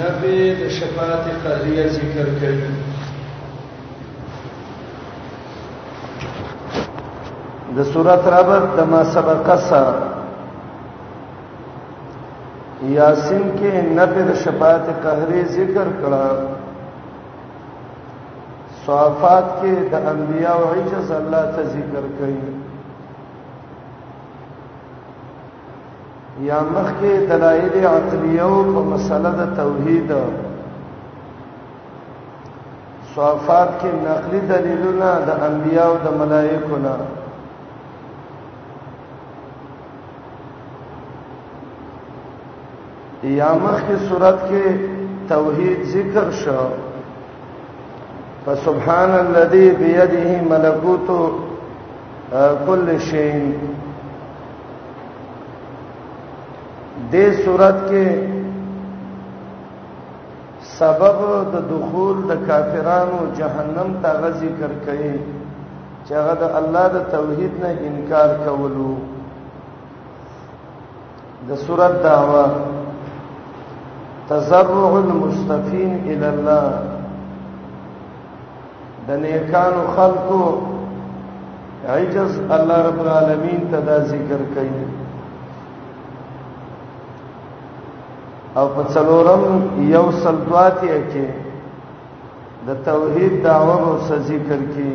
نبی د شفاعت قهریه ذکر کوي د سورۃ ربط د ما سبق سره یاسین کې نبی د شفاعت قهری ذکر کړه صافات کې د انبیاء او عجز الله ته ذکر کوي یا مخکې دلایل عقلیه په مسله د توحید صفات کې نقلي دلیلونه د انبیاء او د ملائکو نه یا مخکې صورت کې توحید ذکر شو فسبحان الذي بيده ملكوت کل شین دې صورت کې سبب د دخول د کافرانو جهنم ته غزي کر کوي چې هغه د الله د توحید نه انکار کولو د صورت دعوا تزرع المستفین الى الله د نیکانو خلقو عجز الله رب العالمین ته دا ذکر کوي او په څلورم یو سلطواتی کې د توحید داور او ذکر کې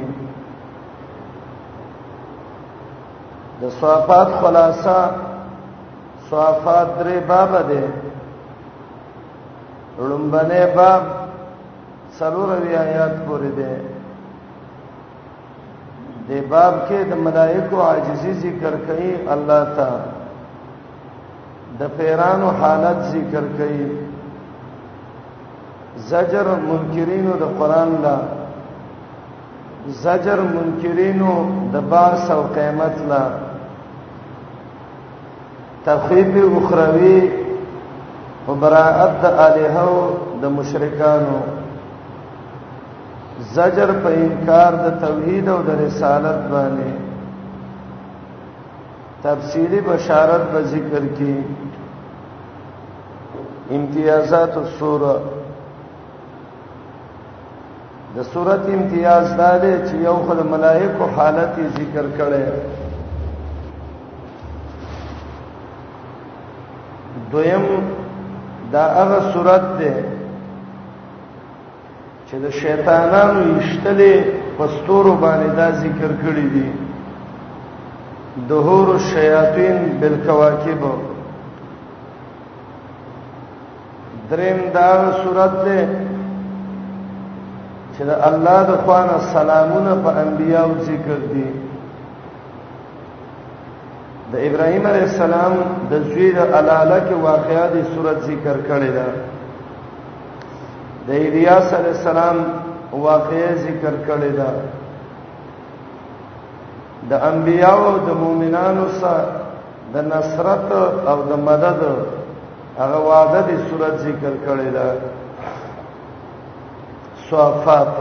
د صفات خلاصہ صفات درې باب ده لومبنه باب سرور وی آیات پوری ده د باب کې د ملائکو عاجزي ذکر کوي الله تا د پیرانو حالت ذکر کوي زجر منکرینو د قران لا زجر منکرینو د باس او قیامت لا تخفیف اخروی او براءت د الہو د مشرکانو زجر په انکار د توحید او د رسالت باندې تفصیلی بشارت به ذکر کی امتیازات السوره د صورت امتیاز دا دی چې یو خل ملائکو حالت ذکر کړي دویم دا هغه صورت دی چې د شیطانانو یشتلې پستورو باندې دا ذکر کړی دی دهور الشیاطین بالکواکب دریم دا صورت ده چې د الله د خوانه سلامونه په انبیاو ذکر دي د ابراهیم علی السلام د زوی د علاله کې واقعیا د صورت ذکر کړي ده د الیاس علی السلام واقعیا ذکر کړي ده د انبیاو د مؤمنانو سره د نصرت او د مدد هغه وعده د صورت ذکر کړی دا صفات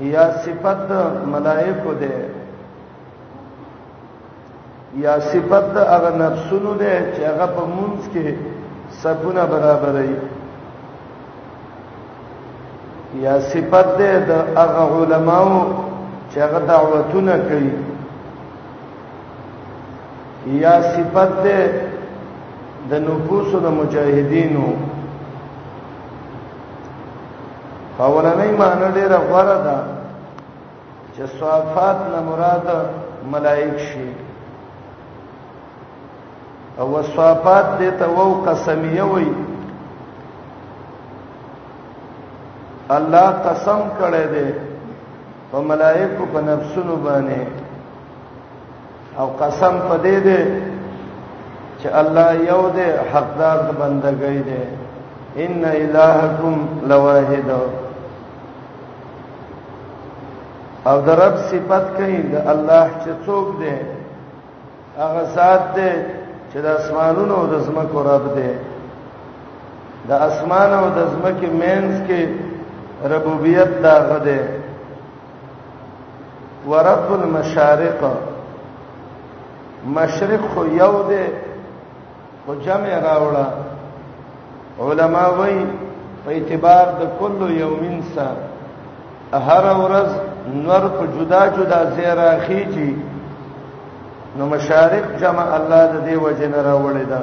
یا صفت ملائکه ده یا صفت هغه نفسونو ده چې هغه په مونږ کې سپونه برابرې یا صفت ده د هغه علماو چې هغه دعوتونه کوي یا صفت ده د نفوس د مجاهدینو اولنې معنی ډیره غوړه ده چې صفات نه مراد ملائک شي او صفات دې ته وو قسمیه وي الله قسم کړی دی په ملائکه په نفسونو باندې او قسم په دې دې چې الله یو دې حقدار د بندګۍ دې ان الہکم لواحد او د رب صفت کوي د الله چې څوک دې هغه ذات دې چې د اسمانونو او د زمکو رب دې د اسمان او د زمکه مینس کې ربوبیت دا غده ورب المشارق مشرق خو یو دی خو جمع راوړه علما وایي په اعتبار د کل یومین سره هر ورځ نور په جدا جدا زیرا خيږي نو مشارق جمع الله د دې وجه نه راوړی دا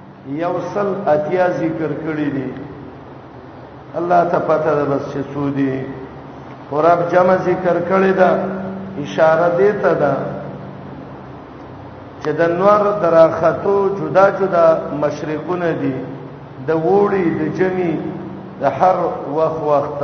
یو سل اتیا ذکر کړی دی الله ته پته ده بس چې سودی قرب جمع ذکر کړی دا اشاره دی ته ده چې د نور دراختو جدا جدا مشرقونه دي د وړي د جمی د هر وخت وخت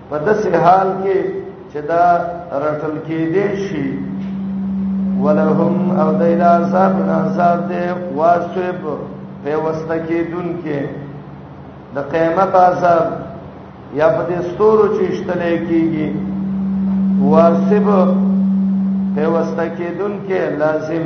په داسې حال کې چې دا رټل کې دي شي ولهم او دیل عذاب عذاب دې واسب په وسته کې دن کې د قیامت عذاب یا په دې ستورو چې اشتلې کیږي واسب په وسته کې دن کې لازم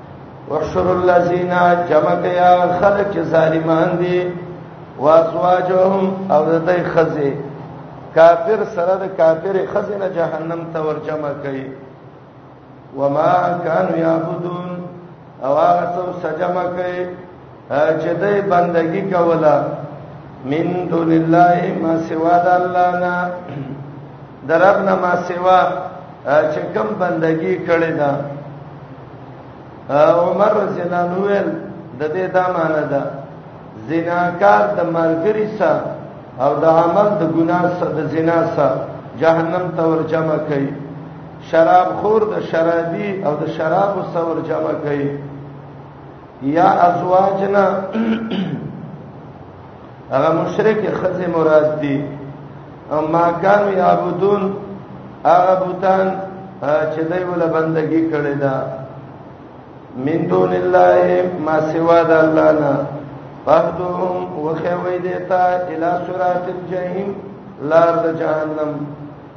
وحشر الذين جمع کیا خلق چې ظالمان دي واسواجهم او د دې خزه کافر سره د کافر خزه نه جهنم ته ورجمع کوي وما كانوا يعبدون او هغه څو سجمه کوي چې دې بندگی کوله من دون الله ما سوا د الله نه دربنا ما سوا چې کوم بندگی کړې ده عمر رضی الله عنه ویل د دې دا معنی ده زناکار د مرګري سره او د عمل د ګناه سره د زنا سره جهنم ته ور جمع کړي شراب خور د شرابي او د شراب سره ور جمع کړي یا ازواجنا هغه مشرک خزه مراد دي اما کان یعبدون هغه بوتان چې دوی ول بندگی کړی دا من دون الله ما سوا د الله نه فهدهم وخوي دیتا الى صراط الجحیم لار د جهنم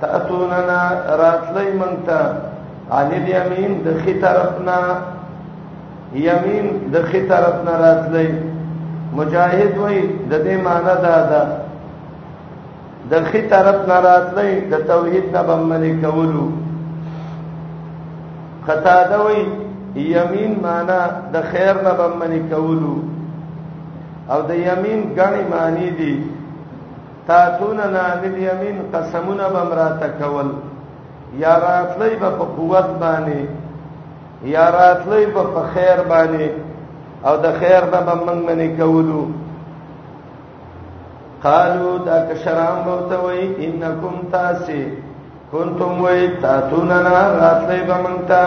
تاتوننا راتلی منتا عن الیمین د خي طرفنا یمین د خي طرفنا راتلی مجاهد وای د دې معنی دا ده د خي طرف نه راتلی د توحید نه بمنې کولو خطا دا وای یمین معنی د خیر نه بمنې کولو او د یمین غنی معنی دی تاتوننا بالیمین قسمونه به مراته کول یا راتلی به په قوت باندې یا راتلی به په خیر باندې او د خیر نه به موږ منې کولو قالو دا کشرام بوته وای انکم تاسی کنتم وای تاتوننا راتلی به موږ ته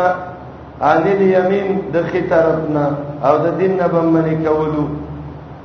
ان الیمین د خې طرفنا او د دین نه به منې کولو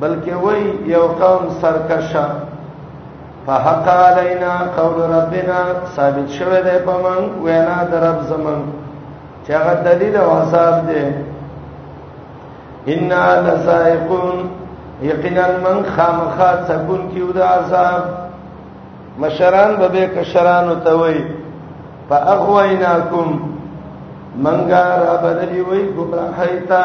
بلکې وای یو قوم سرکشه فحق علینا قول ربنا ثابت شوه ده په من وینا در رب زمون چې هغه دلیل او عذاب ده ان لذائقون یقینا من خامخا سکون کیو د عذاب مشران به به کشران ته وای فاغویناکم منګار ابدلی وای ګمراهی ته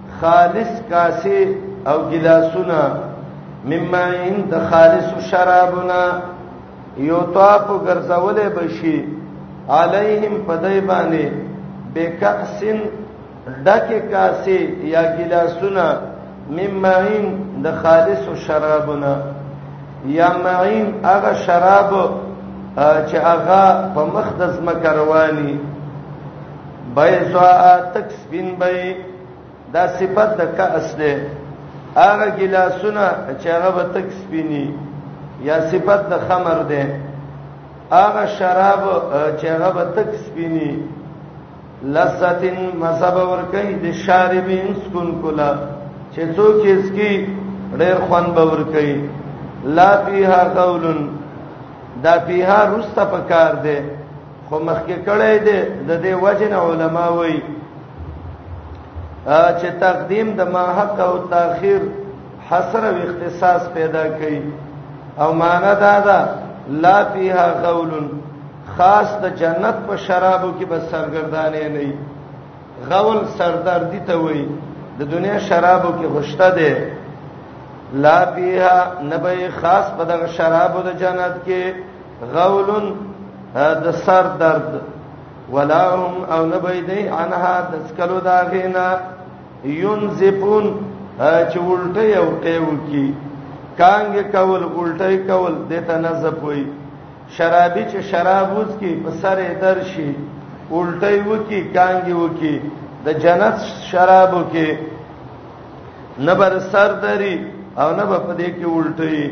خالص کاسه او ګلاسونه مما ان د خالص شرابنا یو طاف ګرځولې بشي علیهم پدای باندې بکاسن ډکه کاسه یا ګلاسونه مما ان د خالص شرابنا یا معین هغه شراب چې هغه په مخدز مکروانی بيضاء تکسبین بی دا صفت د کاس ده هغه ګلاسونه چې هغه به تکسبینی یا صفت د خمر ده هغه شراب چې هغه به تکسبینی لذتن مذهب ور کوي د شاربین سکون کولا چې څوک یې سکی ډېر خوان به ور کوي لا فیها قولن دا فیها رسته پکار ده خو مخکې کړی دی د دې وجه نه علما وایي چې تقدیم د ما حق او تاخير حسر او اختصاص پیدا کوي او معنا دا ده لا فيها غول خاص د جنت په شرابو کې بس سرګردانې نه وي غول سردردی ته وایي د دنیا شرابو کې غشته ده لا فيها نبي خاص په دغه شرابو د جنت کې غولن د سر درد ولا هم او نه به دی انها د سکلو دا غینا ينزفون چې الټه یو قیو کی کانګ کول الټه کول د تنزف وي شرابي چې شراب وس کی په سر درشي الټه یو کی کانګ یو کی د جنت شرابو کې نبر سر دری او نبر په دې کې الټه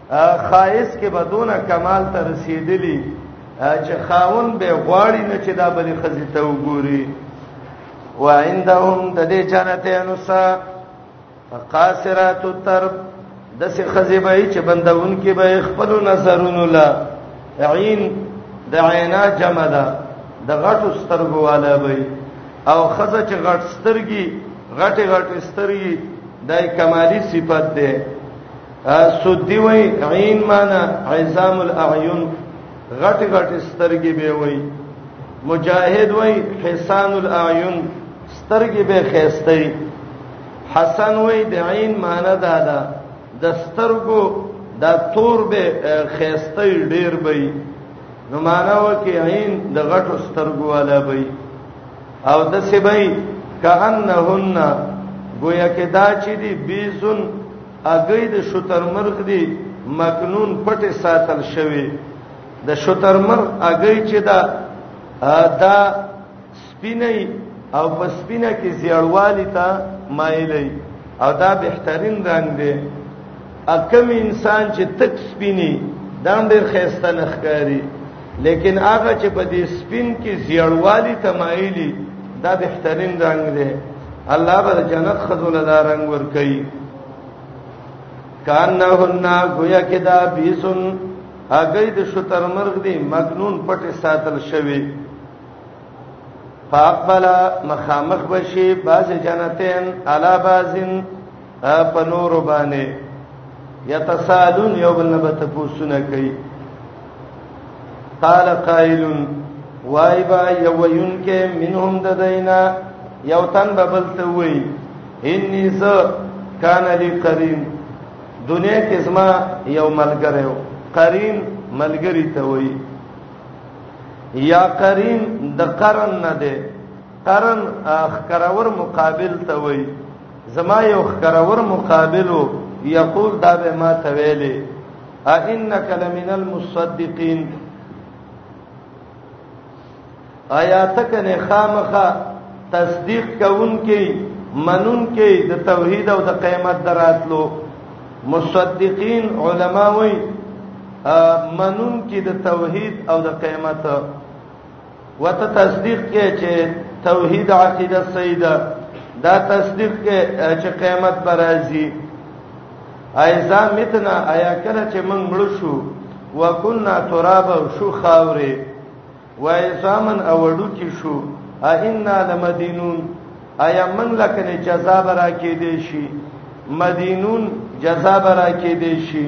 خایس کې بدونه کمال ته رسیدلی چې خاون به غواړي نه چې دا بلې خزي ته وګوري وعندهم د دې جنتینو سا قاصرات الترب د سه خزي به چې بندون کې به خپل نظرونو لا عین د عینا جمع ده د غټو سترګو والا به او خزه چې غټ سترګي غټه غټه سترګي دای کمالی صفت ده سودی وای عین معنا عظام الاعین غټ غټ سترګې به وای مجاهد وای حسان الاعین سترګې به خېستې حسن وای د عین معنا دا ده د سترګو دا تور به خېستې ډیر به نو معنا وکي عین د غټو سترګو والا به او د سبي کأنهن گویا کې دا چې دی بیزن هګۍ د شترمرغ دی مکنون پټه ساتل شوی د شترمرغ هګۍ چې دا دا سپینه او په سپینه کې زیړوالی ته مایلی او دا بهترین رنگ دی اکم انسان چې تک سپینی دا ډېر خسته نخکاری لیکن هغه چې په دې سپین کې زیړوالی تمایلی دا بهترین رنگ دی الله به جنت خزونه دا رنگ ور کوي کانهن گویا کې دا بیسن هغه د شتر مرغ دی مجنون پټ ساتل شوی فاقبل مخامخ بشي باز جنتین علا بازن په نور باندې یتسالون یو بل نه ته پوښتنه کوي قال قائل وای با یو یون کې منهم د دینا یو تن به بل ته وای انی ز کان لی کریم دنیا کې زما یو ملګری و کریم ملګری ته وای یا کریم د قرن نه ده قرن خکرور مقابل ته وای زما یو خکرور مقابلو یقول دا به ما ته ویلې انک لمن المصدقین آیا تک نه خامخه تصدیق کوونکې منونکې د توحید او د قیامت دراتلو مصدقین علما وای منونکې د توحید او د قیامت وته تصدیق کې چې توحید عقیده سیده دا تصدیق کې چې قیامت پر راځي ایزا متنا آیا کله چې موږ مړ شو وکنا تراب او شو خاورې وای سامن اوړو کې شو ائنا لمدینون آیا موږ لکه نه جزا برا کې دي شي مدینون جزا برا کې دي شي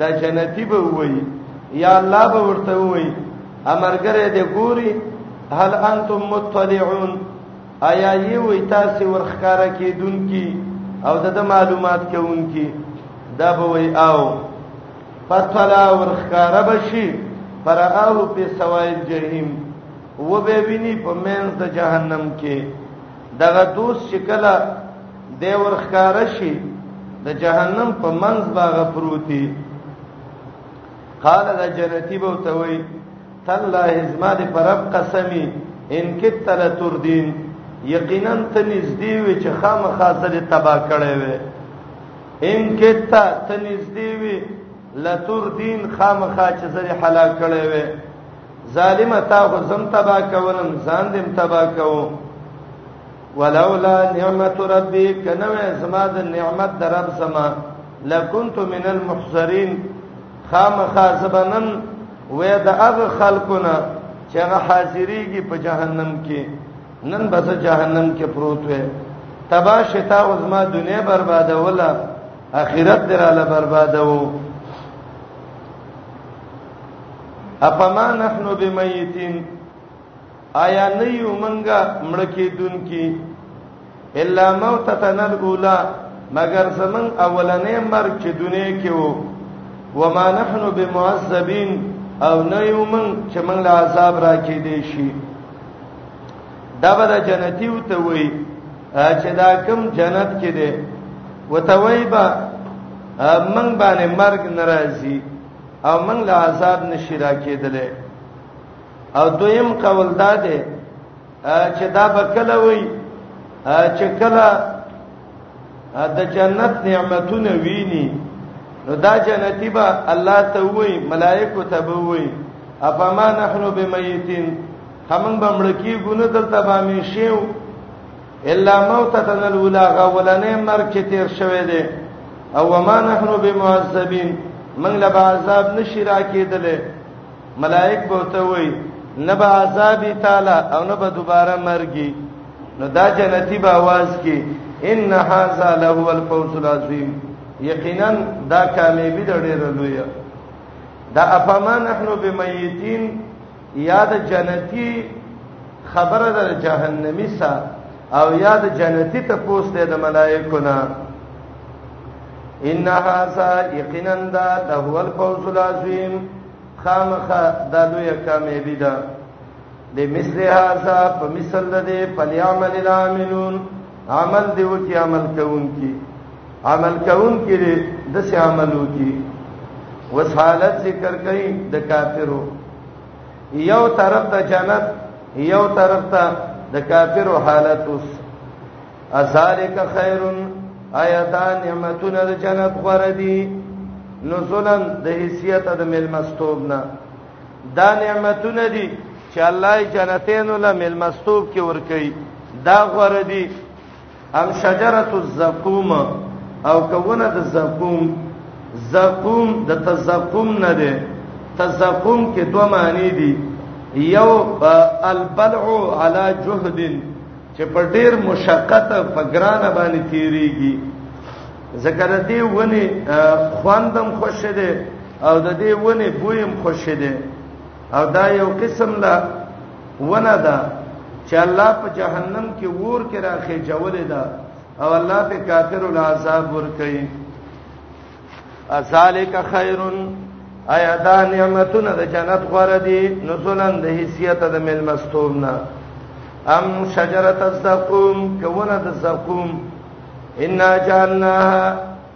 دا جنتی به وای یا الله به ورته وای امرګره دې ګوري هل انتم مطلعون آیا یې وای تاسو ورخکاره کیدونکي او د معلومات کوونکي دا به وای او فطلع ورخکاره بشي فرآه په سوای جهنم و به ویني په مینځ د جهنم کې دغه دوست شکل دی ورخکار شي د جهنم په منځ باغ پروتي قال د جنتی بو ته وی تالله ازما د پرب قسمی ان کت لا تردین یقینا ته نږدې وی چې خامخا سره تبا کړي وي ان کت ته نږدې وی لا تردین خامخا چې سره حلال کړي وي ظالم تا خو زم تبا کولم ځان دې تبا کوم ولولا نعمت ربي کنوې زما د نعمت در رب زما لکنت من المحذرين خامخا زبنن وې د هغه خلقونه چې هغه حاضرېږي په جهنم کې نن بس جهنم کې پروت وې تبا شتا او زما دنیا برباده ولا اخرت دراله برباده وو اپما نحنو بمیتین آیا نه یو منګه مړ کېدونکي الا موتتن الاولى مگر زمن اولنې مرګ چې دنیا کې وو وما نحنو بمعذبین او نه یو من چې من له عذاب راکې دی شي دا به د جنتی او ته وای چې دا کم جنت کې دی وتوي با من باندې مرګ ناراضي او من له عذاب نشي راکېدلې او دویم قول دا دی چې دا به کله وي چې کله د جنت نعمتونه ویني نو دا جنتی به الله ته وای ملائکه ته به وای افما نحنو بمیتین همون به مړ کیږو نه دلته به میشیو الا موتتن الاولى غولنې مرګ چې تیر شوه دی او وما نحنو بمعذبین من لبا عذاب نشی را کېدلې ملائک به ته وای نه به عذاب تعالی او نه به دوباره مرګي نو دا جنتی به आवाज کې ان هاذا له الفوز العظیم یقینا دا کامیابی د ډېر لوی دا افما نحنو بمیتین یاد جنتی خبره د جهنمی سره او یا د جنتی ته پوسته د ملائکو نه ان هاذا یقینا دا له هو الفوز العظیم خامخه دا لوی کامیابی ده لمثل هاذا په مثل د دې فلیعمل العاملون عمل دی او کی عمل کوون کی عمل کوون کی د سه عملو کی وسالت ذکر کئ د کافرو یو طرف ته جنت یو طرف ته د کافر حالت اوس ازالک خیرن آیا دا نعمتونه د جنت غوړه دي نزولن د حیثیت د ملمستوب نه دا نعمتونه دي چې الله جنتینو له ملمستوب کې ورکي دا غوړه دي ام شجره الزقوم او کونه د زقوم زقوم د تزقوم نه ده تزقوم کې دوه معنی دي یو البلع علی جهد چې په ډیر مشقت په ګرانه باندې تیریږي ذکر دې ونی خواندم خوش ده او د دې ونی بویم خوش ده او دا یو قسم لا ونه ده چې الله په جهنم کې ور کې راخې جوړې ده او الله په کافر ول عذاب ور کوي ازالک خیرن ایا دا نعمتونه د جنت غوړه دي نزولن د حیثیت د مل مستوب نه ام شجره الزقوم کونه د زقوم ان جعلناها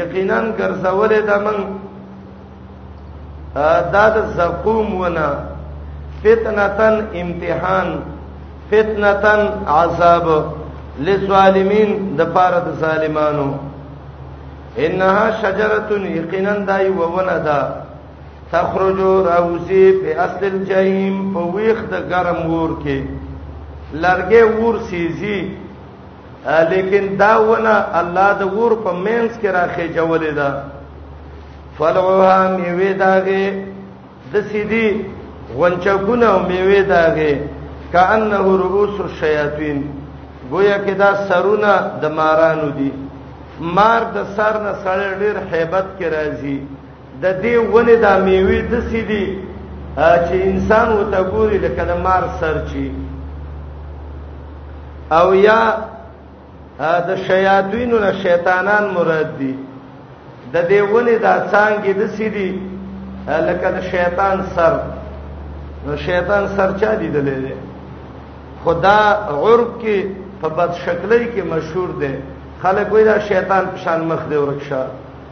یقینا ګرځولې دا من دا د زقوم ونه فتنتن امتحان فتنتن عذاب للظالمین د پاره د ظالمانو انها شجره یقینا دای وونه ده تخرج راوسی په اصل الجحیم په ویخ د ګرم ور کې لرګه ور سیزي لیکن دا ونه الله د ور په مینس کې راخې جوړې ده فلوها میوه داغه د سیدی غنچګونه او میوه داغه کانه رؤوس الشیاطین گویا کې دا سرونه د مارانو دي مار د سر نه سړی ډیر hebat کې راځي د دې ونې دا میوي د سیدی چې انسان وته ګوري لکه د مار سر چی او یا د شیاطینو نه شیطانان مراد دي د دې ونې دا څنګه د سیدی لکه د شیطان سر نو شیطان سر چا دی دلې خدا عرب کې په بد شکلۍ کې مشهور دی خلک وایي دا شیطان پشان مخ دی ورکشه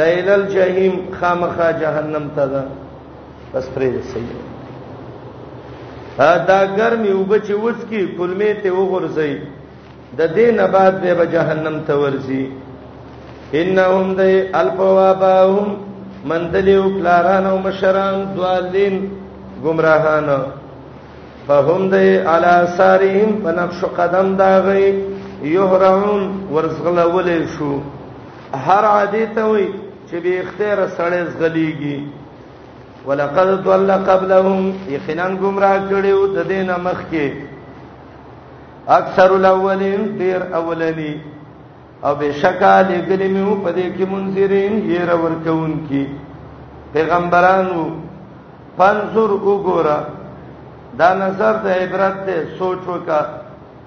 لیل الجحیم خامخا جهنم ته ده بس پرې صحیح دا ګرمي وبچ وڅ کی کلمې ته وغورځي د دې نه بعد به جهنم ته ورځي انهم د الفوابهم مندلیو پلاران او مشران دوالین گمراهان فهم د علی سارهم په نقش قدم داغي یهرعون ورزغلول شو هر عادی ته وي چې به اختیار سړی زغلیږي ولقد ضل قبلهم یقینا گمراه کړیو د دین مخ کې اکثر الاولین ډیر اولنی او بشکا لګلی میو په دې کې منذرین یې را ورکون کی پیغمبرانو پنځور وګوره دا نظر د عبرت ته سوچ وکړه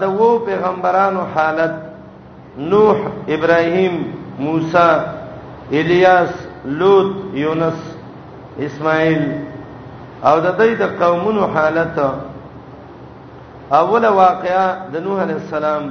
د وو پیغمبرانو حالت نوح ابراهیم موسی الیاس لوط یونس اسماعیل او د دې د قومونو حالت اوله واقعا د نوح علی السلام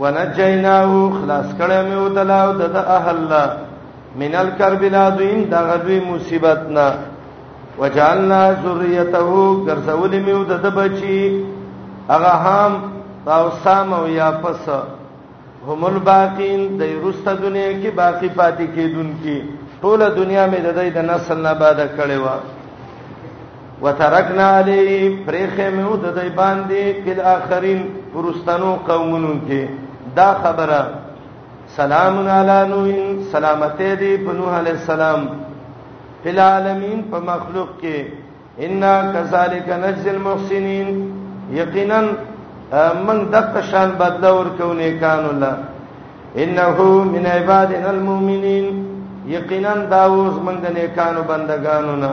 ونجیناه خلاص کړه مې او دلاو د اهل لا من الكرب العظیم دا غدوی مصیبت نه وجعلنا ذریته ګرځول مې او د بچی هغه هم او سام او یا پس هم الباقین د رسته دنیا کې باقی پاتې کیدونکې ټوله دنیا مې د دې د نسل نه باد کړې و وترکنا علی پرخه مې ود دای باندې فل اخرین پرستانو قومونو کې دا خبره سلام علی نوح سلامته دی په نوح علی السلام فل عالمین په مخلوق کې ان کذالک نجز المحسنین یقینا من دغه شان بدلا ورکو نه کان الله انه من عبادنا المؤمنین یقینا دا اوس من د نیکانو بندگانو نه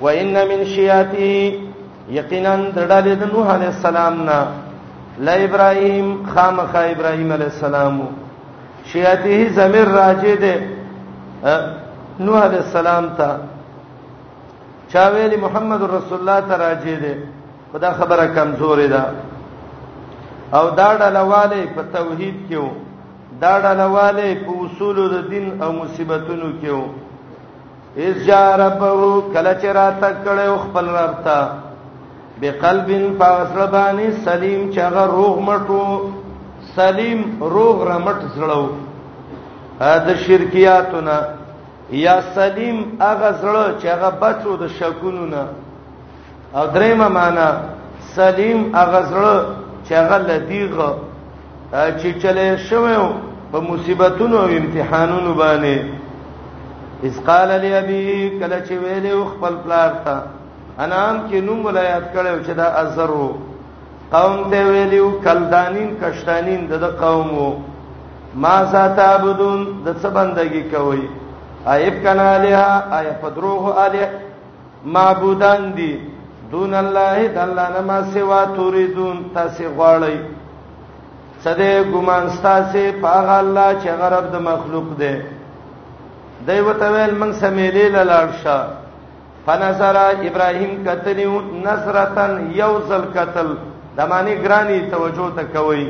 و ان من شیاتی یقینا دړل د نوح علی السلام نه لا ابراهیم خامخ ابراهیم علی السلام شیاتی زمیر راجه ده نوح علی السلام ته چا ویل محمد رسول الله ته راجه ده خدا خبره کمزورې ده او دا ډلواله په توحید کې وو دا ډلواله په اصول د دین او مصیبتونو کې وو اذ جاء ربه کله چې راته کړو خپل رب ته بقلب فاصل باندې سلیم چې هغه روغ مټو سلیم روغ رمټ زړو د شرکیاتونه یا سلیم هغه زړه چې هغه بچو د شکونو نه او درېمه معنا سلیم هغه زړه چې هغه لدیغه چې چلې شوی په مصیبتونو او امتحانونو باندې اس قال لي ابي کله چې ویلې خپل پلار ته انام کې نوم ولایت کړو چې دا ازرو قوم ته ویلو کلدانین کشتانین د قومو ما ساتعبدون د څه بندگی کوي ایب کنا الها ای پدروه الها معبودان دي دون الله د الله نه ما سوا تريدون تاسو غواړی سده ګمان تاسو پاغ الله چې غرب د مخلوق دی دوی وته ویل من سمیلې لاړ شه فنظر ابراهيم قتلو نظرتن يوزل قتل دمانه ګراني توجه ته کوي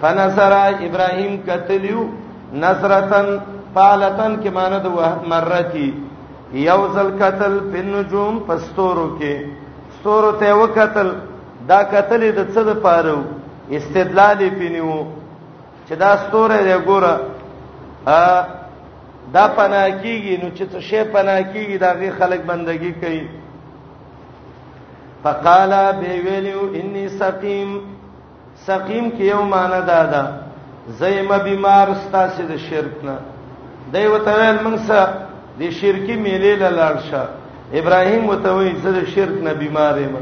فنظر ابراهيم قتلو نظرتن فالتن کې معنی د مرتی یو ځل قتل په نجوم پستورو کې ستورو ته وکتل دا قتل د څه د پاره استدلال پینیو چې دا ستوره دی ګوره دا پناه کیږي نو چې څه شی پناه کیږي دا غي خلک بندگی کوي فقال به ویلو انی سقیم سقیم کې یو معنی دا ده زیم بیمار ستاسو د شرک نه دی وته ویل موږ سره د شرکی میلې لاړ شه ابراهیم وته وی زه د شرک نه بیمار یم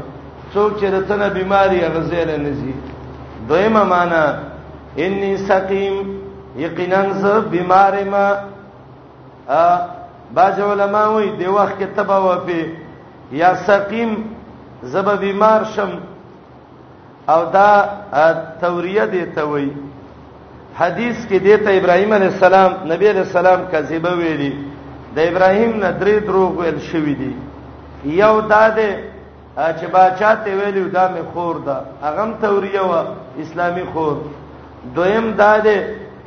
څوک چې د تنه بیماری غزل نه زی دویمه معنی انی سقیم یقینا زه بیمار یم ا باج علماء وی د وخت کې تبا وفي یا سقیم زب بیمار شم او دا توریه دی ته وی حدیث کې دی ته ابراهیم علی السلام نبی علی السلام کذبه ویلی د ابراهیم نه درې دروغ ویل شوې دي یو دا دی چې باچا ته ویلو دا می خور ده هغه هم توریه و اسلامی خور دویم دا دی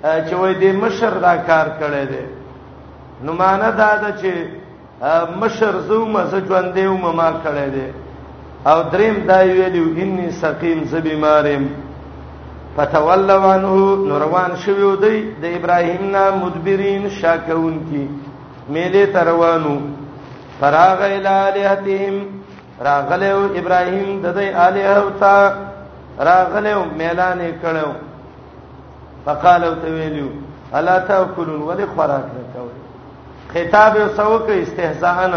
چې وای دې مشر دا کار کړی دی نو معنا دا ده چې مشر زوم ز ژوند دیو مما کړه دې او دریم دا ویلو انی سقیم ز بیمارم فتولوا عنه نوروان شویو دی د ابراهیم نا مدبرین شاکون کی میله تروانو فراغ الی الہتهم راغلو ابراهیم د دې الہ او تا راغلو میلان کړو فقالو ته ویلو الا تاکلون ولی خوراک نه کوي خطاب یو څوک استهزاءن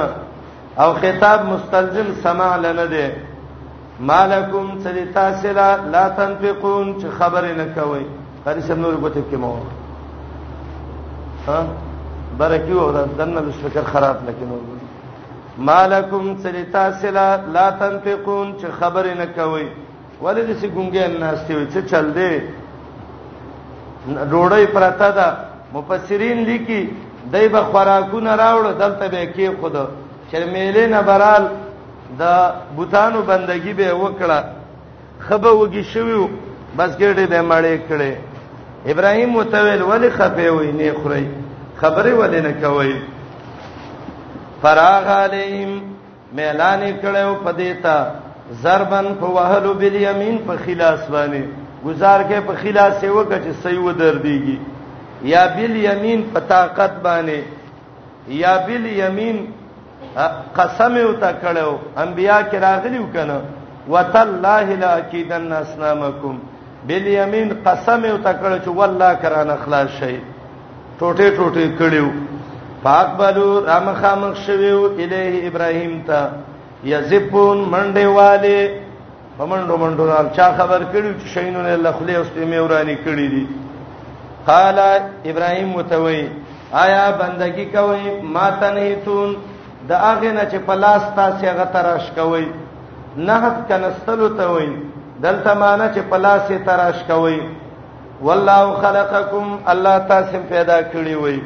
او خطاب مستلزم سماع لنه دی مالکم سری تاسو لا لا تنفقون چې خبرې نه کوي قاری سم نور کوته کې مو ها برکیو او دنه د شکر خراب لکه نو مالکم سری تاسو لا لا تنفقون چې خبرې نه کوي ولې دې ګونګې ناشته وي چې چل دې ډوړې پرتا ده مفسرین لیکي دای به خوراکونه راوړ دلته به کې خود چرمیلې نه برال د بوتانو بندگی به وکړه خبه وږي شویو بس ګډه به مړې کړې ابراهيم متویل ولی خپه وي نه خوري خبره ولې نه کوي فراغ عليهم ميلان کړو پدیتا ضربن په وهلو بل یمین په خلاص باندې گزار کې په خلاص یو کچ سیو در دیږي یا بل یمین په طاقت باندې یا بل یمین قسم یو تا کړو انبیا کې راغلی وکنه وتالله لا اكيدن اسنامكم بل یمین قسم یو تا کړو چې والله کرانه خلاص شي ټوټه ټوټه کړیو پاک بالو رامخامخ شویو الیه ابراهیم ته یذبون منډه والے پمنډو منډو نال چا خبر کړیو چې شینونه الله خلی اوس په میورانی کړی دي قال ابراهیم متوي آیا بندگی کوي ما تنهیتون د هغه نه چې پلاس تاسو هغه تراش کوي نهت کنستلو ته وي دلته معنی چې پلاس تراش کوي والله خلقکم الله تاسو پیدا کړی وای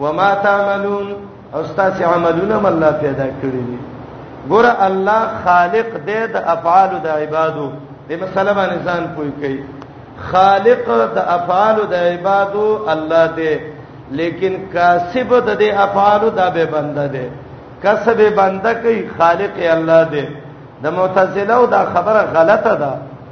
و ما تعملون او تاسو عملونه الله پیدا کړی دي ګور الله خالق دې د افعال د عبادو دې مسله باندې ځان پوي کوي خالق د افعال د عبادو الله دې لیکن کاسب د دې افعال د به بنده دې کسب بنده کوي خالق الله دې د معتزله او دا خبره غلطه ده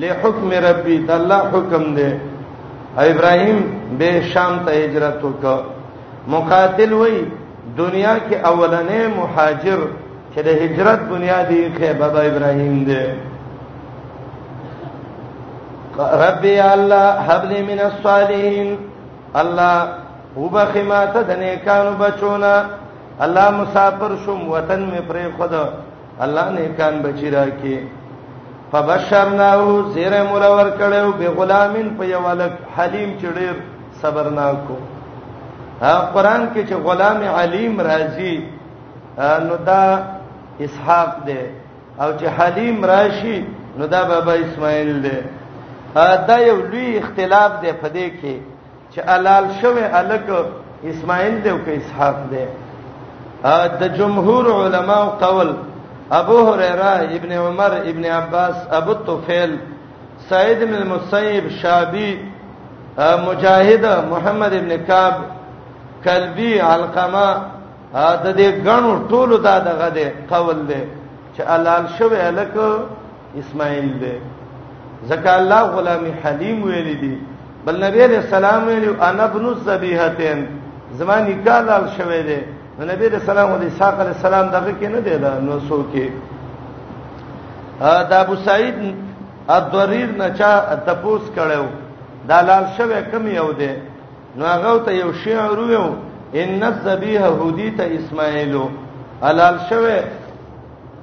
له حکم ربي د الله حکم دی ابراهيم به شام ته هجرت وکړ مقاتل وای دنیا کې اولنې مهاجر چې د هجرت بنیادی کې بابا ابراهيم دی رب یا الله حب لي من الصالحين الله وبخي ما ته د نیکانو بچونه الله مسافر شوم وطن می پرې خدا الله نیکان بچی راکې فبشرناه زیر مولا ور کړو به غلامین په یو لک حلیم چړیر صبرناکو ها قران کې چې غلام علیم راځي نو دا اسحاق دی او چې حلیم راشي نو دا بابا اسماعیل دی دا یو لوی اختلاف دی په دې کې چې حلال شوی الک اسماعیل دی او که اسحاق دی د جمهور علما او قول ابو هريره ابن عمر ابن عباس ابو طفيل سعيد بن المسيب شابي مجاهد محمد ابن کعب کلبی علقمه د دې غنو ټولو دا دغه دی قول دی چې حلال شوی الک اسماعیل دی ځکه الله غلام حلیم ویل دي بل نبی علیہ السلام ویل انا ابن الذبیحتین زما نکاح لال شوه دی نو نبی علیہ السلام او اسحاق علیہ السلام دغه کې نه دی دا نو سو کې دا ابو سعید الضریر نه چا تپوس کړو دا لال شوه کم یو دی نو هغه ته یو شعر ویو ان الذبیح هدیت اسماعیلو حلال شوه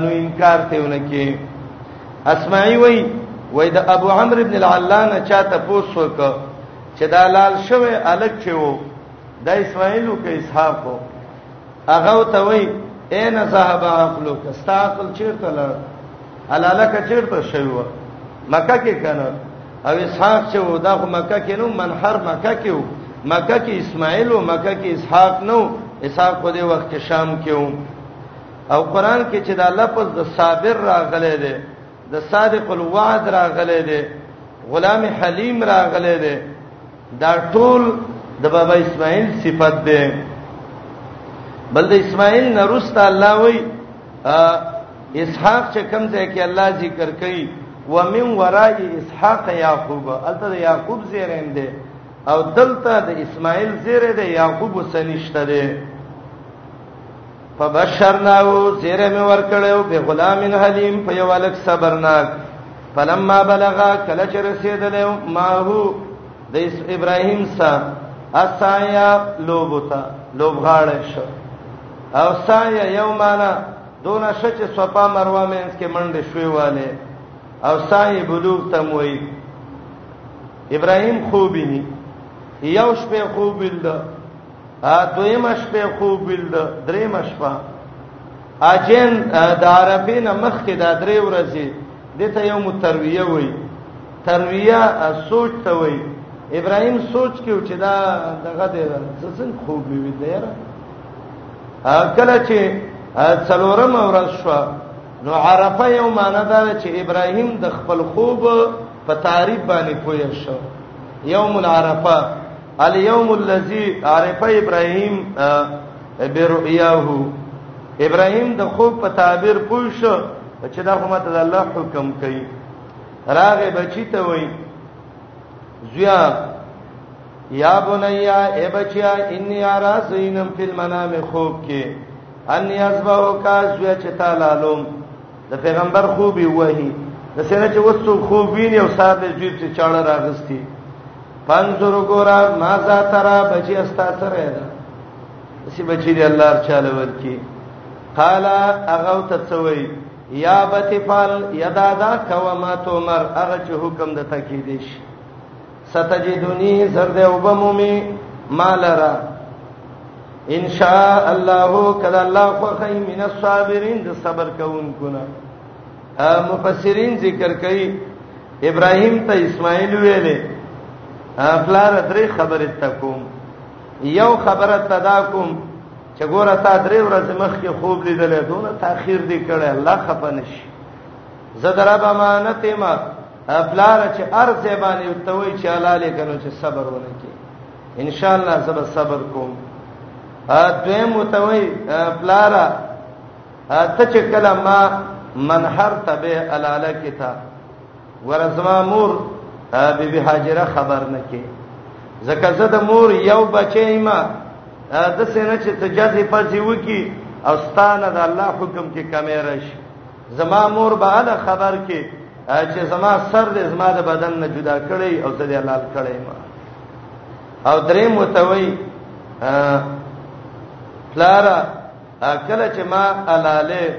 نو انکار ته ونکي اسمعي وای وای د ابو عمرو ابن العلا نه چاته پوښتنه وکړه چې دا لال شوه الګ چې وو د اسماعیل او کې اسحاق وو هغه ته وای اين ذهب عقلو کستا عقل چیرته لړ حلاله ک چیرته شوی و مکه کې کنه او اسحاق چې و دا خو مکه کې نو منحر مکه کې و مکه کې اسماعیل او مکه کې اسحاق نو اسحاق په دې وخت کې شام کې و او قران کې چې دا لفظ د صابر راغلی دی د صادق الوعد راغلی دی غلام حلیم راغلی دی دا ټول د بابا اسماعیل صفت دی بل د اسماعیل نرست الله وی اسحاق چې کوم ځای کې الله ذکر کوي ومن وراء اسحاق یاقوب الته د یاقوب زیرم دی او دلته د اسماعیل زیره دی یاقوب سنشته دی فبشرناه زیره مې ورکړو به غلام حلیم په یو الک صبرناک فلما بلغ کله چې رسیدل ما هو د ابراهیم سره اسایا لوبتا لوبغاړې شو او سایا یومانا دون شچ صفا مروه مینس کې منډه شوې والے او سای بلوغ تم وای ابراهیم خوبینی یو شپه خوب الله ا دویم شپه خوب ولید دریم شپه اجن د عربی نه مخ کې دا درې ورځې دته یو مترویه وای ترویه سوچ ته وای ابراهيم سوچ کیو چې دا دغه دی څنګه خوب وی دی یاره کله چې څلورم ورځ شو نو عرفه یو معنی دا چې ابراهيم د خپل خوب په تعریف باندې پوه شو یوم العرفه اليوم الذي عرف ابراهيم برؤياه ابراهيم د خوب په تعبیر پوښ چې دا هم ته الله حکم کوي راغه بچی ته وای زیا یا بنیا ای بچیا انی ارا سینم فی المنام خوب کې ان یذبو کا زیا چې تعالی لوم د پیغمبر خوب یې وایي د سینه چې وڅو خوب ویني او سار دې جیب ته چاړه راغستی پنځور ګورا ما ذا ترا بچي استا سره ده اسی بچی دی الله چاله ورکی قال اغه تسوی یا بتفال یدا دا کوا ما تو مر اغه چې حکم د تکیدش ستجدونی زرد او بمومی مالرا ان شاء الله کله الله خو خی من الصابرین د صبر کوونکو نه مفسرین ذکر کوي ابراهیم ته اسماعیل ویلې افلار درې خبرې تکوم یو خبره تدا کوم چې ګوره تا درې ورځې مخکې خوب لیدلې دونه تاخير دی کړې الله خپنش زه درابه امانت ما افلار چې ارز باندې توي چې حلاله کنو چې صبر ولکې ان شاء الله زب صبر کوم ا دویم وتوي افلارا ته چې کله ما منحر تبه حلاله کې تا ورزما مور بی بی حاجره خبر نه کې زکه زه د مور یو بچی ما د سینې چې تجازي پځي وکی او ستانه د الله حکم کې کمې راشي زما مور به له خبر کې چې زما سر دې زما د بدن نه جدا کړي او زه دې حلال کړي ما او درې متوي پلارا کله چې ما حلاله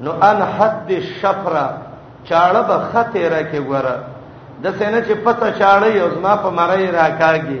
نو ان حد الشفرا چاړه به خته را کې ګوره د سینې چې پته چاړه یو زما په مړی راکاږي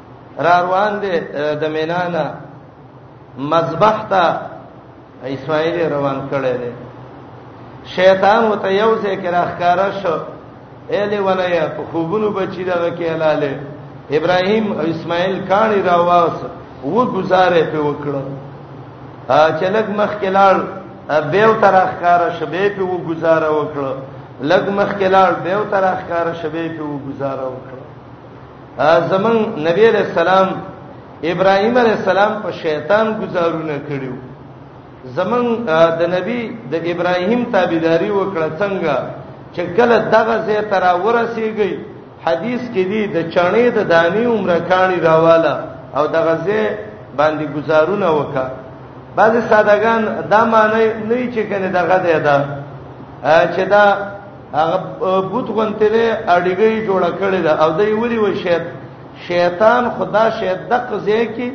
را روان دي د مینا نه مذبح ته اسماعیل روان کړي دي شیطان وته یو ځای کې راخکارا شو اله ولیا په خوبونو بچی دغه کې حلاله ابراهیم او اسماعیل کانی راواس و گزارې په وکړه چې لګ مخ کې لاړ بیو تر اخکار شبې په و گزاره وکړه لګ مخ کې لاړ بیو تر اخکار شبې په و گزاره وکړه زمون نبی علیہ السلام ابراهیم علیہ السلام په شیطان گزارونه کړیو زمون د نبی د ابراهیم تابعداري وکړه څنګه چې کله دغه زه تر ورسیږي حدیث کې دی د چڼې د دانی عمر کانی راواله او دغه زه باندې گزارونه وکا بعض سادهګان دا معنی نه چې کنه دغه دی دا چې دا هغه بوت غونته دی اړیږي جوړ کړی دا او دی وری و شیط شیطان خدا شیط دق زی کی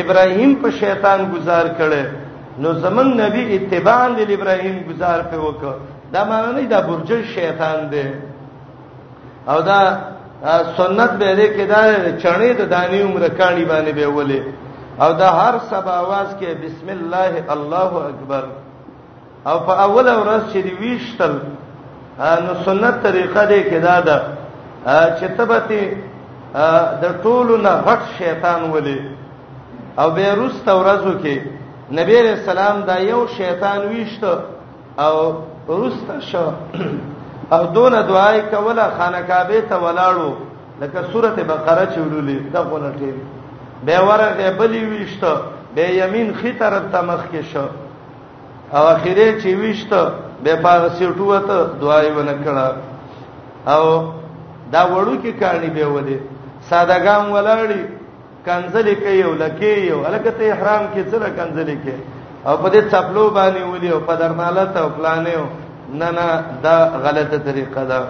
ابراهیم په شیطان گزار کړي نو زمون نبی اتباع د ابراهیم گزار په وک دا معنی نه دا برج شیطان دی او دا سنت به دې کې دا چڼې د دانی عمر کانی باندې به ولې او دا هر سبا आवाज کې بسم الله الله اکبر او په اوله ورځ چې دی ویشتل نو سنت طریقه دې کې دا ده چې تبته د ټولو نه غټ شیطان ولې او به روسته ورځو کې نبی رسول سلام دا یو شیطان ویشت او روسته شو او دون دعای کوله خانه کعبه ته ولاړو لکه سورته بقره چې وړولې دا غونټې به ورغه بلی ویشت به یمین خې طرف ته مخ کې شو او اخیره چې وشت به پاغه سیټو ته دعای ونه کړه او دا وړو کې کانی به ودی سادهګان ولاړی کنزلې کوي او لکې یو الکته احرام کې سره کنزلې کوي او په دې چپلو باندې ولي او په درماله ته پلانې نه نه دا غلطه طریقه ده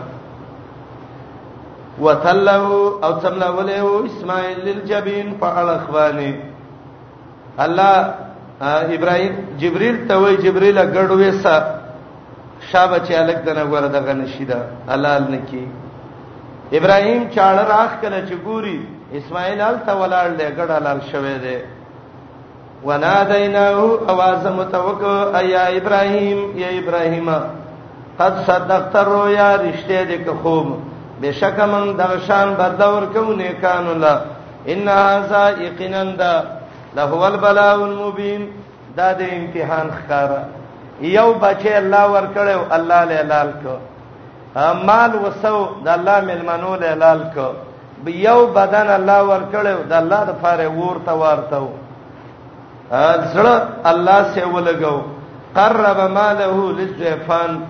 وتلو او څملا ولې او اسماعیل الجبین په اړه خواني الله ابراهيم جبريل ته وای جبريل ګړوې سا شابه چې الګ دنه غره دغه نشیدا حلال نکی ابراهيم چاړه راخ کله چې ګوري اسماعیل ال ته ولاړ دی ګړ حلال شوه دی ونادیناه اواز متوک ایا ابراهيم یا ابراهیم قد صدقت الرؤيا رشته دې که خوب بشک من دغشان بدلور کو نیکانو لا ان هذا یقینا دا له البلاء المبین دا د امتحان ښکارا یو بچي الله ورکړو الله له لال کو مال وسو د الله ملمنو له لال کو یو بدن الله ورکړو د الله د فاره ورته ورته زړه الله سه ولګو قرب ماله للجفان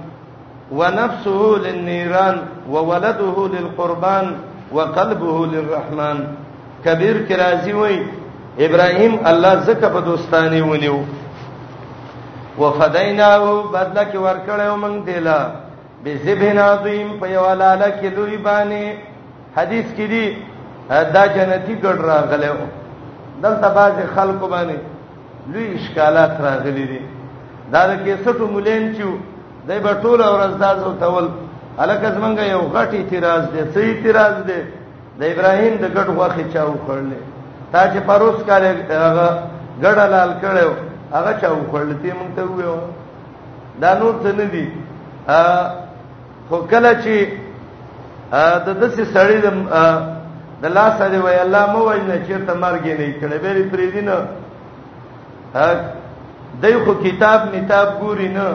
ونفسه للنيران وولده للقربان وقلبه للرحمن کبیر کې راځي وای ابراهيم الله زکه په دوستانه ونیو وفدیناه بدل کې ورکړیو موږ دیلا بذبن عظیم په یو لاله کې لوی باندې حدیث کې دی دا جنتی ګډ راغلو دلته باز خلکو باندې لوی اشکالات راغلي دي دا د کیسټو مولین چې دای په ټول ورځ دازو تول الکه زمونږ یو غټ اعتراض دی څه اعتراض دی د ابراهیم د ګډ غوخه چا وخړلې تا چې پروس کال هغه ګډ لال کړو هغه چا وخړلې ته مونږ ته ویو دا نور څه نه دي خو کله چې د دسې سړی د د الله سره وای الله مو وجنه چیرته مرګ نه کړي به پرې دین دای خو کتاب نتاب ګوري نه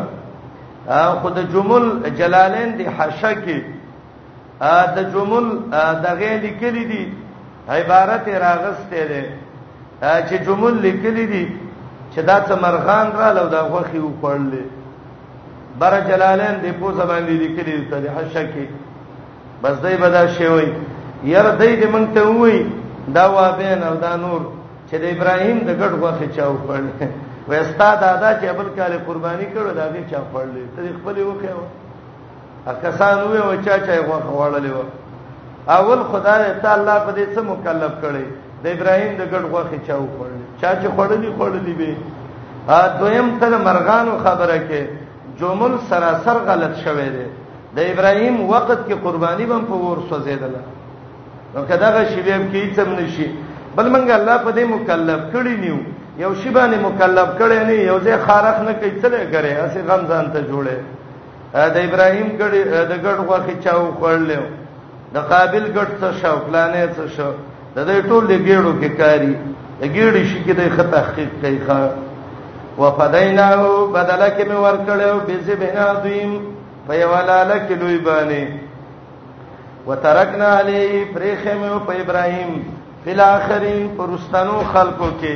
خو د جمل جلالین دی حاشا کې د جمل دغه لیکلي دي عبارت راغسته ده چې جمل لیکلي دي چې دا څمرغان را لو دا غوخي وکړلې بر جلالین دی په زبان دی لیکلی ته د حشکی بس دای بدا شی وای یره دای دې مونږ ته وای دا وا بین او دا نور چې د ابراهیم د ګډ غوخه چاو پړل وستا دادا چې ابل کاله قرباني کړو دا به چا پړل ته خپل وکړو کسان وې و چا چا غوخه وړلې و اول خدای تعالی په دې څه مکلف کړي د ابراهیم د ګډ غوخه چا وخړلې چا چې خړلې خړلې به ا دویم تل مرغانو خبره کې جمل سراسر غلط شوه دی د ابراهیم وخت کې قرباني بم په ور سوزیدل نو کدا غ شیبم کې هیڅ هم نشي بل منګه الله په دې مکلف کړی نیو یو شی باندې مکلف کړی نه یو ځای خارخ نه کوي څه لري اسې غم ځان ته جوړه د ابراهيم ګډ د ګډ غوخي چاو خړل د قابل ګډ څه شو پلانې څه شو د دې ټول لګېړو کې کاری لګېړي شي کې د خط تحقیق کوي ښا وفدیناه بدل کې مې ور کړو بيزه بنا دویم په یو لاله کې لوی باندې وترکنا علی پرېخمه په ابراهيم فل اخرین پرستانو خلقو کې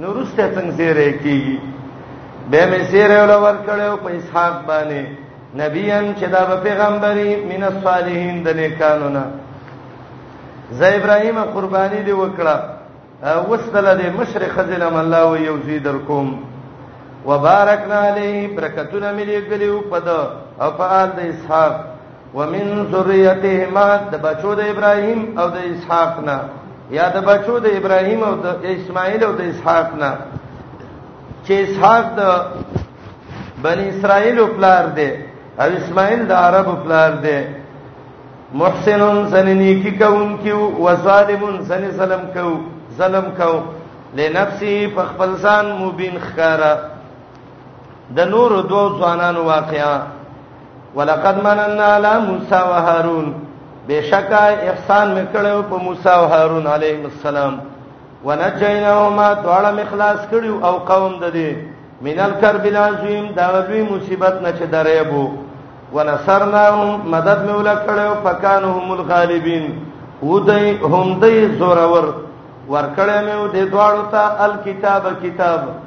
نو رسته څنګه زیره کیږي به مې زیره ول ورکړو په اسحاق باندې نبیان چې دا پیغمبري من الصالحین د نیکانو نه زه ابراهیم قربانی دی وکړه وسدل د مشرق خزل الله و یو زی در کوم وبارکنا علی برکتنا ملي ګلیو پد او فعال د اسحاق ومن ذریتهما د بچو د ابراهیم او د اسحاق نه یا د بچو د ابراهیم او د اسماعیل او د اسحاق نه چې اسحاق د بنی اسرائیل او پلار دی او اسماعیل د عرب او پلار دی محسنون سن نیکی کوم کیو و ظالمون سن سلام کو ظلم کو لنفسه فخپل ځان مبین خکارا د نور دو ځوانانو واقعا ولقد مننا علی موسی و هارون بشکا احسان میکړو په موسی او هارون علیه السلام ونجیناهما دواړه مخلاص کړیو او قوم د دې مینل کرب العظیم دا لوی مصیبت نه چې درېبو ونصرناهم مدد مولا کړو فکانهم الغالبین ودای هم دای زورور ورکړې مې دې دواړو ته الکتاب کتاب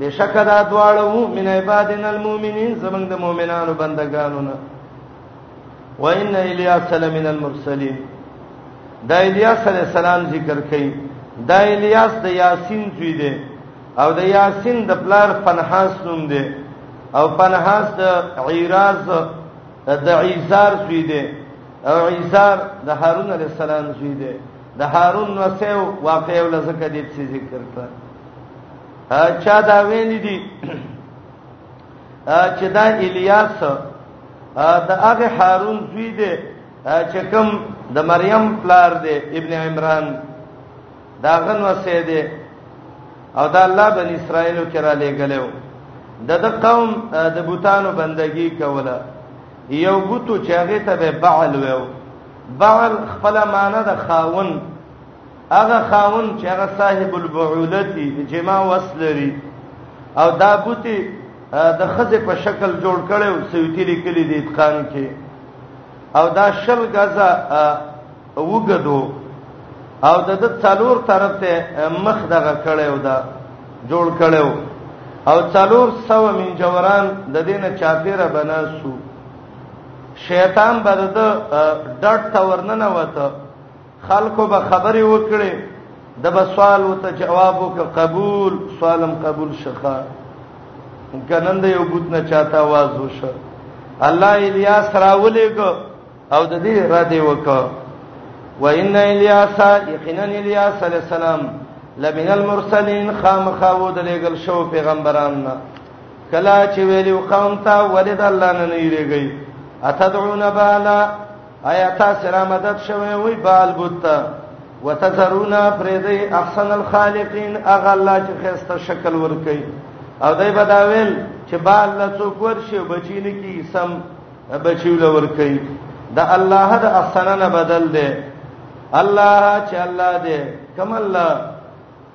بشکه دا دواړو من عبادنا المؤمنین زمنګ د مؤمنانو بندگانو نه وان الیاس لمن المرسلین دا الیاس علی السلام ذکر کړي دا الیاس د یاسین زوی دی او د یاسین د پلار فنحاس نوم دی او فنحاس د عیراز د عیزار زوی دی او عیزار د هارون علی السلام زوی دی د هارون نو سیو واقع ولزکه دې ذکر کړه چا دا ویل دي چې دا الیاس د هغه هارون زوی دی چې کوم د مریم پلار دی ابن عمران دا غن وسه دی او دا الله بن اسرائیل کې را لېګلو د د قوم د بوتانو بندگی کوله یو بوتو چې هغه ته به بعل وو بعل خپل معنی د خاون هغه خاون چې هغه صاحب البعولتی جما وسلري او دا بوتي د خزه په شکل جوړ کړي او سویتی لیکلي د اتقان کې او دا شل غزا وګدو او د د څلور طرف ته مخ دغه کړي او دا جوړ کړي او څلور سو من جوران د دینه چاپیره بناسو شیطان بر د ډټ تورننه وته خلکو به خبرې وکړي د بسوال وته جواب وک قبول سوالم قبول شخه کنن د یو بوت نه چاته आवाज وشه الله الیاس راولې کو او د دې را دی وک و ان الیاس یقینا الیاس علی السلام لمن المرسلین خامخاو د لګل شو پیغمبران نه کلا چې ویلو قوم ته ولید الله نه نه یریږي اتدعون بالا آیا تاسو را مدد شوه وی بال بوت وتذرونا فریدی احسن الخالقین اغه الله چې خسته شکل ور کوي او دای بداویل چې بال له څوک ورشي بچینه کی سم بچیو لور کوي دا الله د احسننا بدل دی الله چې الله دی کم الله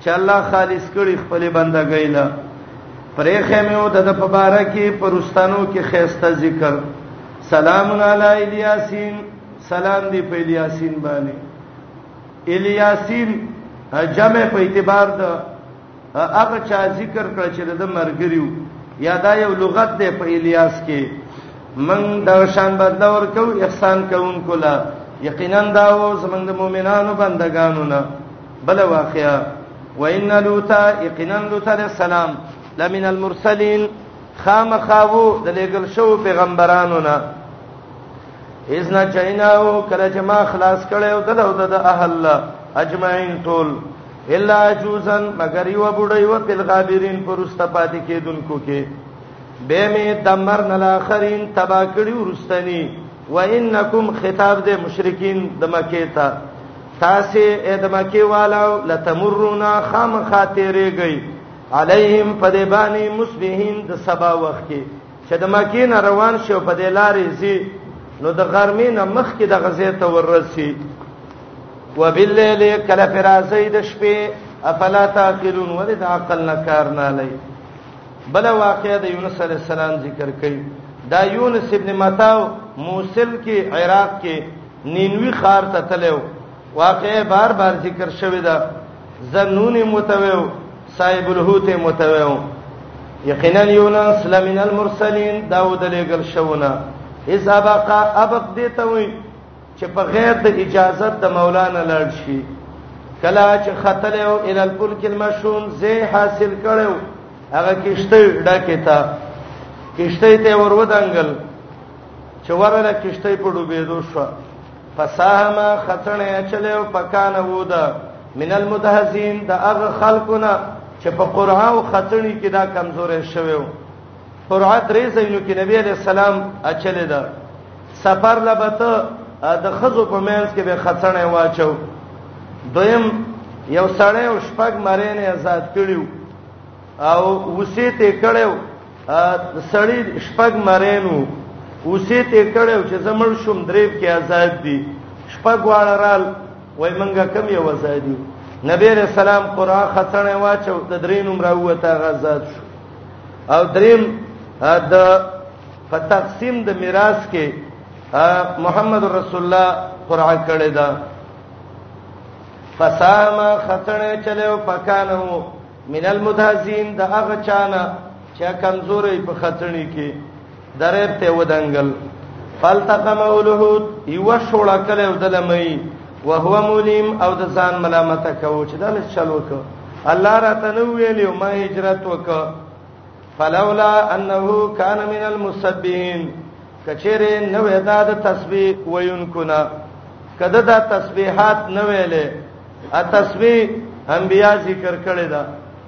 چې الله خالص کړي خپل بندګۍ له پرېخه مې و د په باره کې پرستانو کې خيسته ذکر سلام علی الیاسین سلام دی په الیاسین باندې الیاسین جمع په اعتبار د هغه چا ذکر کړ چې د مرګریو یا دا یو لغت دی په الیاس کې من دا شان بدل ورکو احسان کوونکو لا یقینا دا و زمنګ د مؤمنانو بندگانو نه بل واقعا وان لوطا یقینا لوط علیہ السلام لمن المرسلین خامخاو د لګل شو پیغمبرانو نه اذن چیناو کله چې ما خلاص کړو د دو د اهل اجمعین ټول الا جوزن مگر یو بډای و په غابرین پرست پاتې کېدونکو کې به می دمر نل اخرین تبا کړي ورستنی وانکم خطاب د مشرکین د مکه ته تاسو اې د مکه والو لتمرونا خام خاطرېږي علیهم فدبانی مصبحین د سبا وخت کې چې د مکه نه روان شو په دې لارې زی نو د غرمې نه مخ کې د غزې ته ورسی وباللیل کله فرازې د شپې افلا تاقلون ولې د عقل نه کار نه لای بل واقعه د یونس علی السلام ذکر کړي دا یونس ابن متاو موصل کې عراق کې نینوی خار ته تلو واقعه بار بار ذکر شوی دا زنون متویو صاحب الحوت متویو یقینا یونس لمن المرسلین داود لګل شونه اذا بقى ابق دیته وي چې په غیر د اجازه د مولانا لاړ شي کلا چې خطل او ال الفلک المشوم زه حاصل کړو هغه کشته ډکه تا کشته ته ور ودانګل چې ورله کشته په ډوبېدو شو فساهم خطنه چلو پکانه ودا من المدهزین د هغه خلقونه چې په قران او خطنی کې دا کمزورې شوی وو قرعه درې ځایونو کې نبی علی السلام اچلې ده سفر لبته د خزو په مینس کې به خڅنه واچو دویم یو سړی او شپږ مرینه آزاد کړیو او وسې ته کړیو سړی شپږ مرینو وسې ته کړیو چې زمړ شوم دریب کې آزاد دي شپږ واړه رال وای منګه کم یو آزاد دي نبی رسول الله قرآن خڅنه واچو د درې نمبر وته غزاد شو او دریم د په تقسیم د میراث کې محمد رسول الله قرعه کړی دا فساما خطنه چلو پکانو من المدهزین د هغه چانه چې کمزورې په خطنی کې درې ته ودنګل فالتقم الحوت یو شوړه کله ودلمې وهو مولیم او د ځان ملامت کوو چې دا مې چلو کو الله را تنو ویلو ما هجرت وک فلولا انه کان من المسبحین کچره نو ادا د تسبیح وینکو نه کده دا تسبیحات نه ویلې ا تسبیح انبیا ذکر کړی دا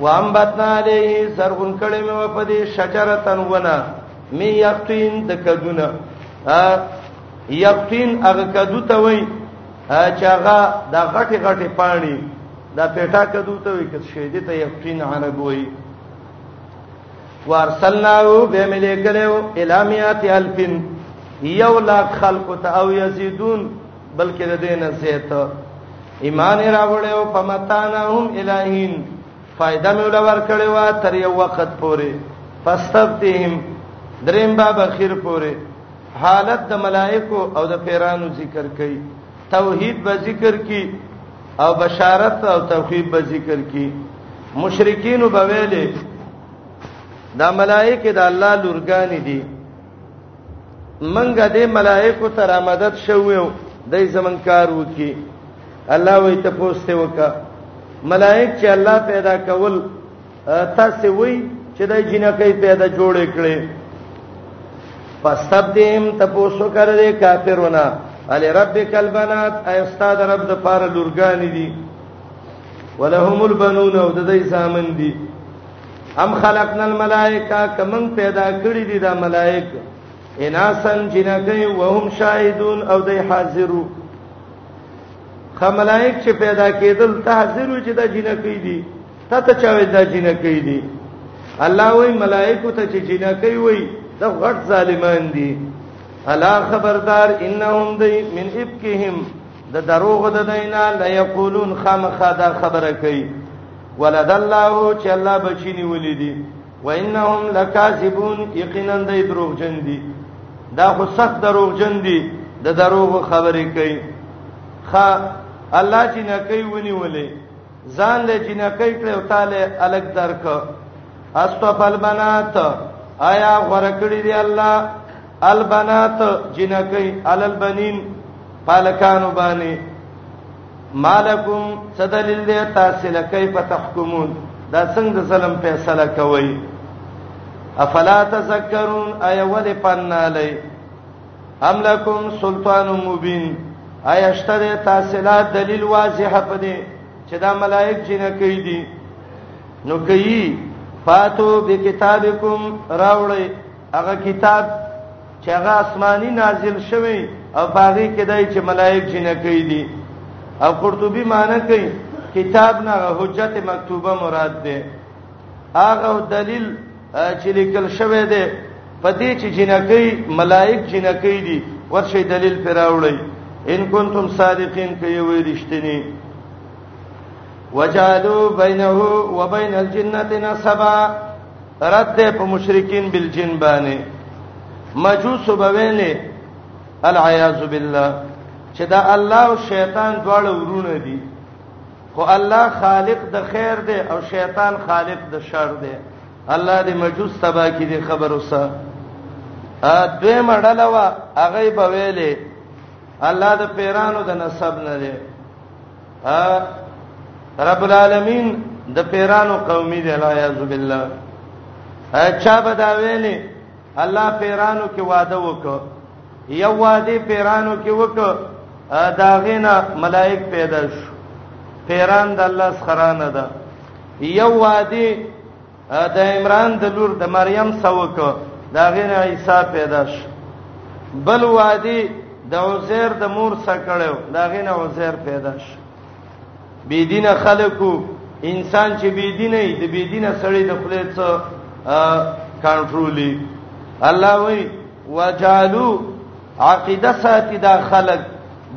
وانبتنا علیه زرغون کړي مې په دې شجرتن ونه می یقین د کدونه یقین هغه کدو ته وای چې هغه د غټي غټي پانی دا پیټا کدو ته وای چې شهید ته یقین عرب وای وارسلناه به ملکلو الامیات الفن یو لاک خلق ته او یزيدون بلکې د دین زیت ایمان راوړې او پمتانهم الہین فائدہ مې ولور کړې وا تر یو وخت پورې فاستفتهم دریم باب اخیر پورې حالت د ملائکو او د پیرانو ذکر کړي توحید به ذکر کی او بشارت او توحید به ذکر کی مشرکین به ویلې دا ملائکه د الله لورګانی دي منګه دې ملائکو ته را مدد شوو دای زمون کار وکي الله وي ته پوسته وکا ملائک چې الله پیدا کول تاسو وي چې دای جنکې پیدا جوړ کړي پسب دیم ته پوسو کړ دې کافرونه علی ربک البنات ای استاد رب د پاره لورګانی دي ولهم البنون او د دې سامن دي ام خلقنا الملائکه کمن پیدا کړی دي دا ملائک اناسن جنکه وهم شاهدون او دای حاضرو خملائک چې پیدا کېدل ته حاضرو چې دا جنکه دي ته ته چا وې دا جنکه دي الله وای ملائکه ته چې جنکه وای دا غټ ظالمان دي الا خبردار انهم دی من ابکهم د دروغ د دینا لا یقولون خامخا دا خبره کوي ولد الله چې الله بچینی ولیدي وانهم لکاذبون یقینا د دروغ جن دي دا خو سخت دروغ جن دي د دروغ خبرې کوي خ الله چې نه کوي ونی ولې ځان له چې نه کوي کړو تعالی الګ درک استفل بنات آیا غره کړی دی الله البنات جنکی علل بنین پالکانو باندې مالکم صدلیل دې تاسو لکه په تحکمون دا څنګه د ظلم فیصله کوي افلا تذکرون ایا ول پنالی ام لکم سلطان مبین ایا شته تاسو لا دلیل واضح پدې چې دا ملائک جنکی دي نو کوي فاتو بکتابکم راوړی هغه کتاب چې هغه آسماني نازل شوی او باغی کې دای چې ملائک جنہ کوي دي او قرطبي معنی کوي کتاب نه حجت مکتوبه مراد ده هغه دلیل چې لیکل شوی دی په دې چې جنکی ملائک جنکی دي ورشي دلیل پیراوړی ان کنتم صادقین کوي وی رښتینی وجعلوا بينه وبين الجنه نسبا رد ده په مشرکین بالجن باندې مجوس وبویلې العیاذ بالله چې دا الله او شیطان دواړه ورونه دي خو الله خالق د خیر دی او شیطان خالق د شر دی الله دې مجوس تبا کې دې خبر وسه ا دوی مړلوا هغه به ویلې الله د پیرانو د نسب نه دی رب العالمین د پیرانو قومي دی لا یعذ بالله چا بداویلې الله پیرانو کې وعده وکړ یو وعده پیرانو کې وکړ دا غینا ملائک پیدا شو پیران د الله سره نه ده یو وعده د عمران د لور د مریم سوک دا غنه عیسی پیدا شو بل وادي د عزیر د مور سره کړو دا غنه عزیر پیدا شو بی دینه خلکو انسان چې بی دینه دی بی دینه سړی د خپل څه کنټرولي الله وی وجالو عقیده ساتي دا خلک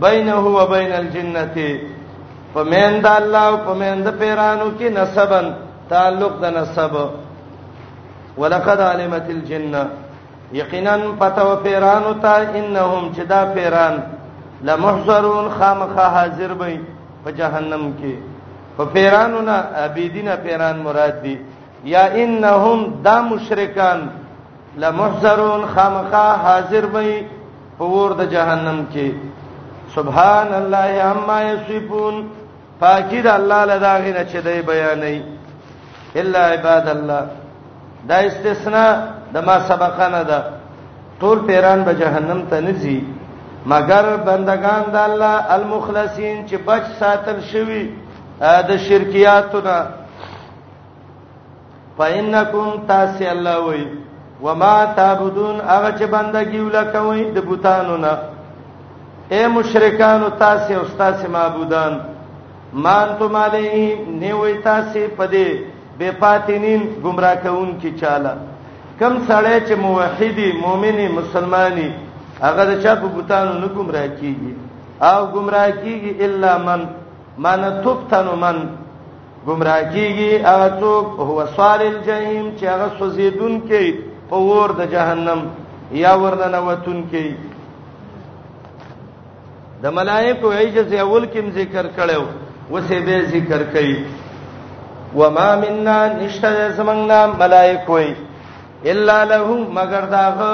بینه و بین الجنته فمن د الله او فمن د پیرانو کې نسبن تعلق د نسب ولقد علمت الجنه یقینا پتو پیرانو ته انهم چې دا پیران لمحضرون خامخه حاضر وي په جهنم کې په پیرانو نه ابیدینا پیران مراد دي یا انهم دا مشرکان لمحضرون خامخه حاضر وي په ور د جهنم کې سبحان الله عما یصفون پاکی د الله لدا غنه چې دی بیانې الا عباد الله دا استثناء د ما سبقه نه ده ټول پیران به جهنم ته نه ځي مگر بندگان د الله المخلصین چې بچ ساتل شوی د شرکیاتو نه فإنکم تاسو الله وی وما تعبدون هغه چې بندګي ولکوي د بوتانو نه اے مشرکان تاسو او تاسو معبودان مان تم علیه نیوي تاسو پدې بے پاتینین گمراه کون کی چاله کم سړی چې موحدی مؤمنی مسلمانی هغه د چا په بوتانو نه گمراه کیږي او گمراه کیږي الا من من تبتن من گمراه کیږي هغه څوک هو سوال الجحیم چې هغه سوزیدون کې په ور د جهنم یا ورننه وتون کې د ملائکه عجز اول کې ذکر کړو وسه به ذکر کړي وما منا نشته زمنګ نام ملائکه الا له مگر داغه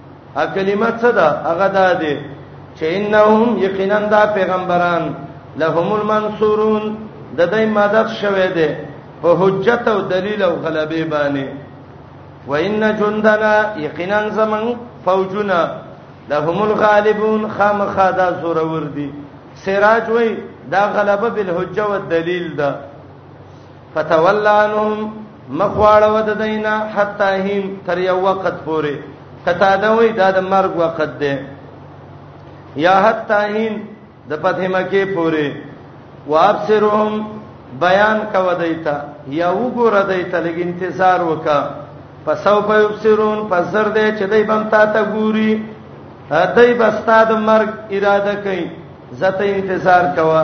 ا کلمه څه ده هغه دا ده چې انهم یقینا دا پیغمبران لهم المنصورون د دې مدد شوه ده په حجت او دلیل او غلبه باندې وان جندنا یقینا زمن فوجنا لهم الغالبون خامخا دا زور ور دي سراج وای دا غلبه بالحجه والدلیل ده فتولى عنهم مخواړه ود دینا حتا هیم تر یو وخت پورې کته دا وای دا د مرګ وخت دی یا حتا هیم د پته مکه پورې وابصرهم بیان کو دیتا یا وګوره دیتا لګ انتظار وکا پسو په یبصرون پسر دې چې دای بم تا ته ګوري دای بستا د مرګ اراده کوي زته انتظار کوا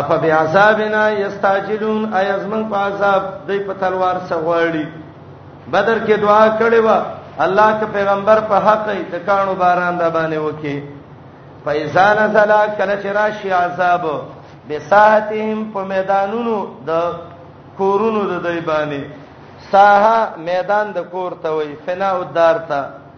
اپ بیا عذابنا یستاجلون ایزمن په عذاب دوی په تلوار سغواړي بدر کې دعا کړې و الله ک پیغمبر په حق د کانو باران د باندې وکي فایزا نزل کله چې راشي عذاب بساحتهم په میدانونو د کورونو د دوی باندې ساحه میدان د کور ته وای فنا الدار ته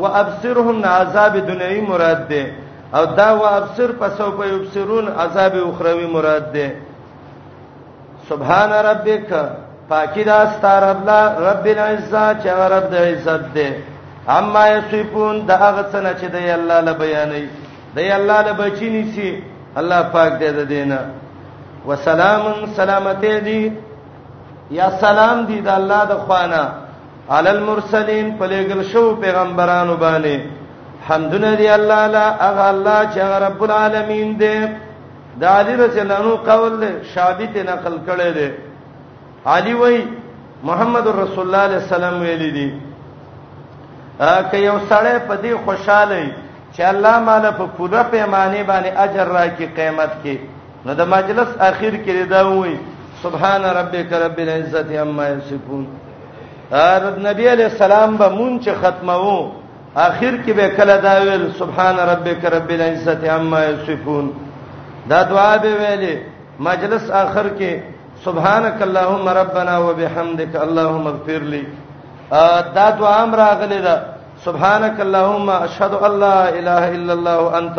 و ابصرهم عذاب دنیوی مراد ده او دا و ابصر پس او په یبصرون عذاب اخروی مراد ده سبحان ربک پاکی دا ستار ابلا رب العزه چې رب د عزت ده اما یصفون دا هغه څه نه چې دی الله له بیانې دی الله له بچی نسی الله پاک دې ده دینه وسلام سلامته دی یا سلام دی د الله د خوانه علی المرسلین په لګل شو پیغمبرانو باندې حمدنا دی الله لا اغه الله چې رب العالمین دی د علی رسول انو قول دی شابیت نقل کړي دی علی وای محمد رسول الله علیه السلام ویل دی که یو سړی په دې خوشاله چې الله مال په پوره پیمانه باندې اجر راکې قیامت کې نو د مجلس اخر کې دا وای سبحان ربک رب العزت عما یصفون ار نبی علیہ السلام به مونږ ختمو اخر کې به کله دا ویل سبحان ربک رب العزت عما یصفون دا دعا به ویلې مجلس اخر کې سبحانك اللهم ربنا وبحمدك اللهم اغفر لي دا دعا امر راغلی دا سبحانك اللهم اشهد ان لا اله الا الله انت